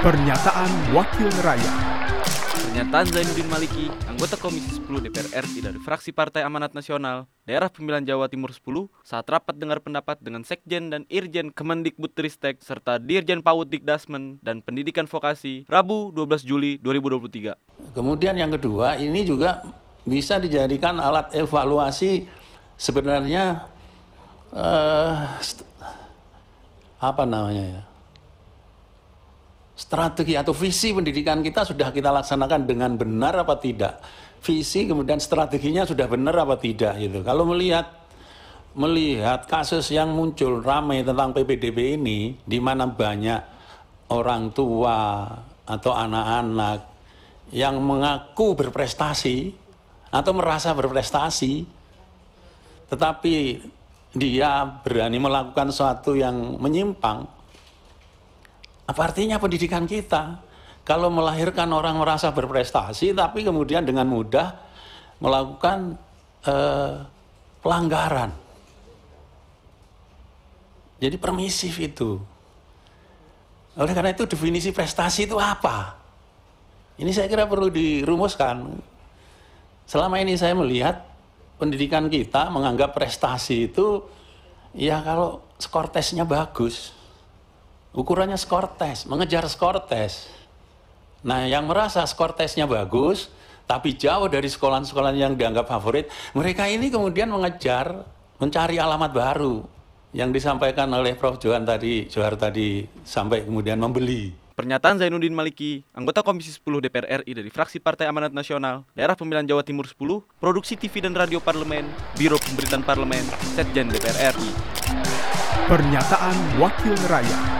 Pernyataan Wakil Rakyat Pernyataan Zainuddin Maliki, anggota Komisi 10 DPR RI dari fraksi Partai Amanat Nasional, Daerah Pemilihan Jawa Timur 10, saat rapat dengar pendapat dengan Sekjen dan Irjen Kemendikbudristek serta Dirjen PAUD Dikdasmen dan Pendidikan Vokasi, Rabu 12 Juli 2023. Kemudian yang kedua, ini juga bisa dijadikan alat evaluasi sebenarnya eh, apa namanya ya? Strategi atau visi pendidikan kita sudah kita laksanakan dengan benar apa tidak? Visi kemudian strateginya sudah benar apa tidak gitu. Kalau melihat melihat kasus yang muncul ramai tentang PPDB ini di mana banyak orang tua atau anak-anak yang mengaku berprestasi atau merasa berprestasi tetapi dia berani melakukan sesuatu yang menyimpang apa artinya pendidikan kita? Kalau melahirkan orang merasa berprestasi, tapi kemudian dengan mudah melakukan eh, pelanggaran. Jadi permisif itu. Oleh karena itu definisi prestasi itu apa? Ini saya kira perlu dirumuskan. Selama ini saya melihat pendidikan kita menganggap prestasi itu ya kalau skor tesnya bagus. Ukurannya skor tes, mengejar skor tes. Nah, yang merasa skor tesnya bagus, tapi jauh dari sekolah-sekolah yang dianggap favorit, mereka ini kemudian mengejar, mencari alamat baru yang disampaikan oleh Prof. Johan tadi, Johar tadi sampai kemudian membeli. Pernyataan Zainuddin Maliki, anggota Komisi 10 DPR RI dari fraksi Partai Amanat Nasional, Daerah Pemilihan Jawa Timur 10, Produksi TV dan Radio Parlemen, Biro Pemberitaan Parlemen, Setjen DPR RI. Pernyataan Wakil Rakyat